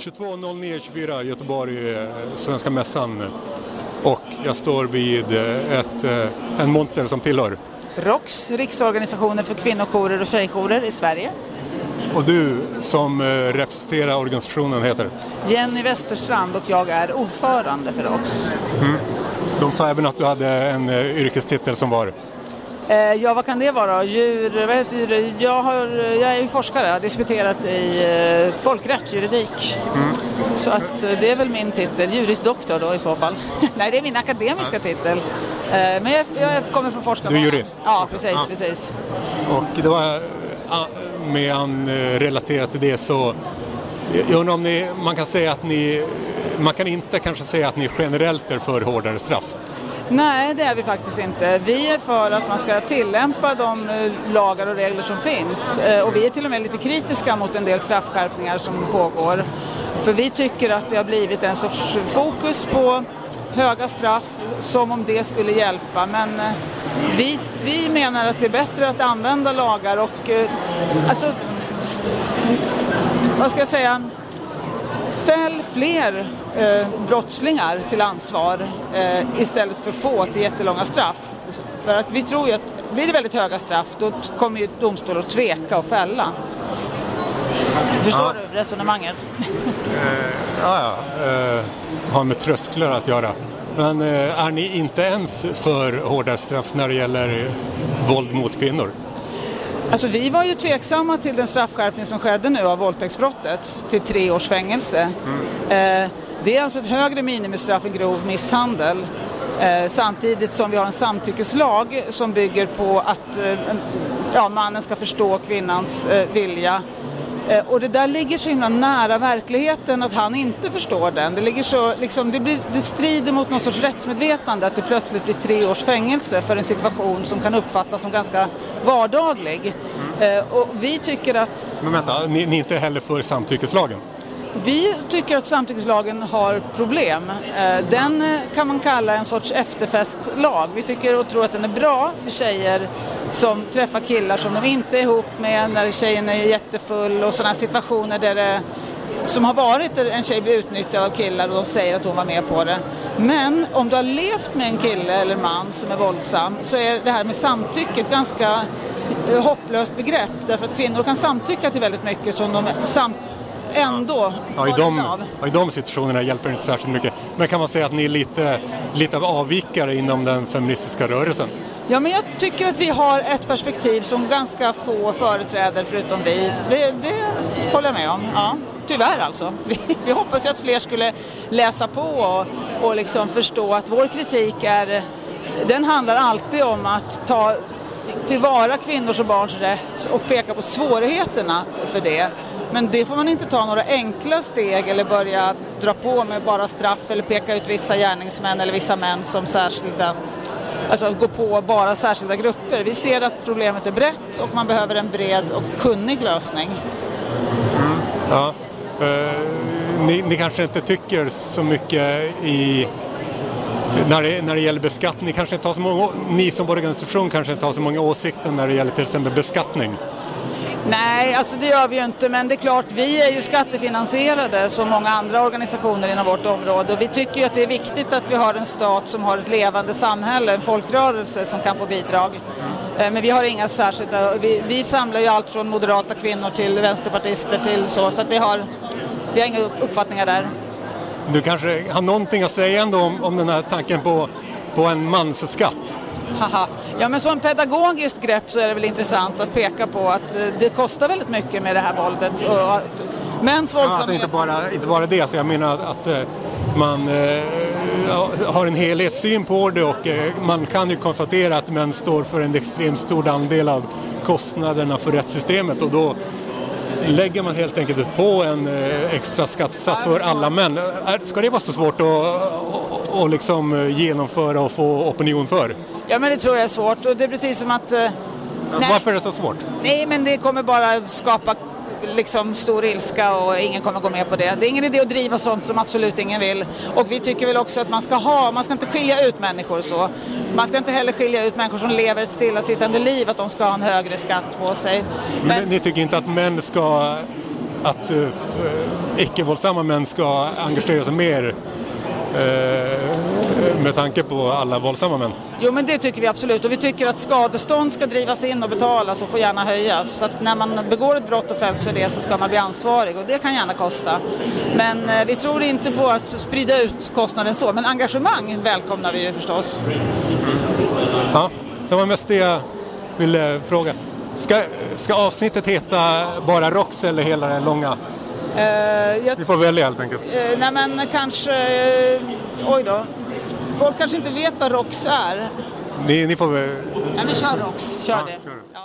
22.09.24 Göteborg, eh, Svenska Mässan. Och jag står vid eh, ett, eh, en monter som tillhör. ROKS, Riksorganisationen för kvinnojourer och tjejjourer i Sverige. Och du som representerar organisationen heter? Jenny Westerstrand och jag är ordförande för ROKS. Mm. De sa även att du hade en yrkestitel som var? Eh, ja, vad kan det vara? Djur, vad heter det? Jag, har, jag är forskare, jag har disputerat i eh, folkrätt, juridik. Mm. Så att eh, det är väl min titel, jurisk doktor då i så fall. Nej, det är min akademiska titel. Men jag, jag kommer från forskarbanan. Du är jurist? Ja, precis. Ja. precis. Och det var med an relaterat till det så jag undrar om ni, man kan säga att ni, man kan inte kanske säga att ni generellt är för hårdare straff? Nej, det är vi faktiskt inte. Vi är för att man ska tillämpa de eh, lagar och regler som finns. Eh, och vi är till och med lite kritiska mot en del straffskärpningar som pågår. För vi tycker att det har blivit en sorts fokus på höga straff som om det skulle hjälpa. Men eh, vi, vi menar att det är bättre att använda lagar och alltså, vad ska jag säga, Fäll fler eh, brottslingar till ansvar eh, istället för få till jättelånga straff. För att vi tror ju att blir det väldigt höga straff då kommer ju domstolar att tveka och fälla. Förstår ja. du resonemanget? eh, ja, ja. Eh, har med trösklar att göra. Men eh, är ni inte ens för hårda straff när det gäller våld mot kvinnor? Alltså vi var ju tveksamma till den straffskärpning som skedde nu av våldtäktsbrottet till tre års fängelse. Mm. Eh, det är alltså ett högre minimistraff än grov misshandel. Eh, samtidigt som vi har en samtyckeslag som bygger på att eh, ja, mannen ska förstå kvinnans eh, vilja och det där ligger så himla nära verkligheten att han inte förstår den. Det, ligger så, liksom, det, blir, det strider mot någon sorts rättsmedvetande att det plötsligt blir tre års fängelse för en situation som kan uppfattas som ganska vardaglig. Mm. Eh, och vi tycker att... Men vänta, ni, ni är inte heller för samtyckeslagen? Vi tycker att samtyckeslagen har problem. Eh, den eh, kan man kalla en sorts efterfestlag. Vi tycker och tror att den är bra för tjejer som träffar killar som de inte är ihop med när tjejen är jättefull och sådana situationer där det som har varit där en tjej blir utnyttjad av killar och de säger att hon var med på det. Men om du har levt med en kille eller man som är våldsam så är det här med samtycke ett ganska eh, hopplöst begrepp därför att kvinnor kan samtycka till väldigt mycket som de sam ändå ja, i, de, ja, I de situationerna hjälper det inte särskilt mycket. Men kan man säga att ni är lite, lite av avvikare inom den feministiska rörelsen? Ja, men jag tycker att vi har ett perspektiv som ganska få företräder förutom vi. Det, det håller jag med om. Ja, tyvärr alltså. Vi, vi hoppas ju att fler skulle läsa på och, och liksom förstå att vår kritik är den handlar alltid om att ta tillvara kvinnors och barns rätt och peka på svårigheterna för det. Men det får man inte ta några enkla steg eller börja dra på med bara straff eller peka ut vissa gärningsmän eller vissa män som särskilda Alltså gå på bara särskilda grupper. Vi ser att problemet är brett och man behöver en bred och kunnig lösning. Mm. Ja. Eh, ni, ni, kanske inte tycker så mycket i när det, när det gäller beskattning, kanske inte har så många, ni som organisation kanske inte har så många åsikter när det gäller till exempel beskattning. Nej, alltså det gör vi ju inte, men det är klart, vi är ju skattefinansierade som många andra organisationer inom vårt område och vi tycker ju att det är viktigt att vi har en stat som har ett levande samhälle, en folkrörelse som kan få bidrag. Eh, men vi har inga särskilda, vi, vi samlar ju allt från moderata kvinnor till vänsterpartister till så, så att vi har, vi har inga uppfattningar där. Du kanske har någonting att säga ändå om, om den här tanken på, på en mansskatt? Haha. Ja men som pedagogiskt grepp så är det väl intressant att peka på att eh, det kostar väldigt mycket med det här våldet. Och att mäns våldsamhet... Ja, alltså inte, bara, inte bara det, alltså jag menar att eh, man eh, har en helhetssyn på det och eh, man kan ju konstatera att män står för en extremt stor andel av kostnaderna för rättssystemet och då lägger man helt enkelt på en eh, extra skattesats för alla män. Ska det vara så svårt att, att liksom genomföra och få opinion för? Ja, men det tror jag är svårt och det är precis som att... Eh, alltså, varför är det så svårt? Nej, men det kommer bara skapa liksom stor ilska och ingen kommer gå med på det. Det är ingen idé att driva sånt som absolut ingen vill. Och vi tycker väl också att man ska ha, man ska inte skilja ut människor så. Man ska inte heller skilja ut människor som lever ett stillasittande liv, att de ska ha en högre skatt på sig. Men, men ni tycker inte att män ska att uh, icke-våldsamma män ska engagera sig mer med tanke på alla våldsamma män? Jo men det tycker vi absolut och vi tycker att skadestånd ska drivas in och betalas och får gärna höjas. Så att när man begår ett brott och fälls för det så ska man bli ansvarig och det kan gärna kosta. Men eh, vi tror inte på att sprida ut kostnaden så, men engagemang välkomnar vi ju förstås. Ja, det var mest det jag ville fråga. Ska, ska avsnittet heta bara ROX eller hela det långa? Uh, jag, Ni får välja helt enkelt. Uh, nej men kanske, uh, oj då. Folk kanske inte vet vad ROX är. Ni, ni får väl... Ja, vi kör ROX, kör ja, det.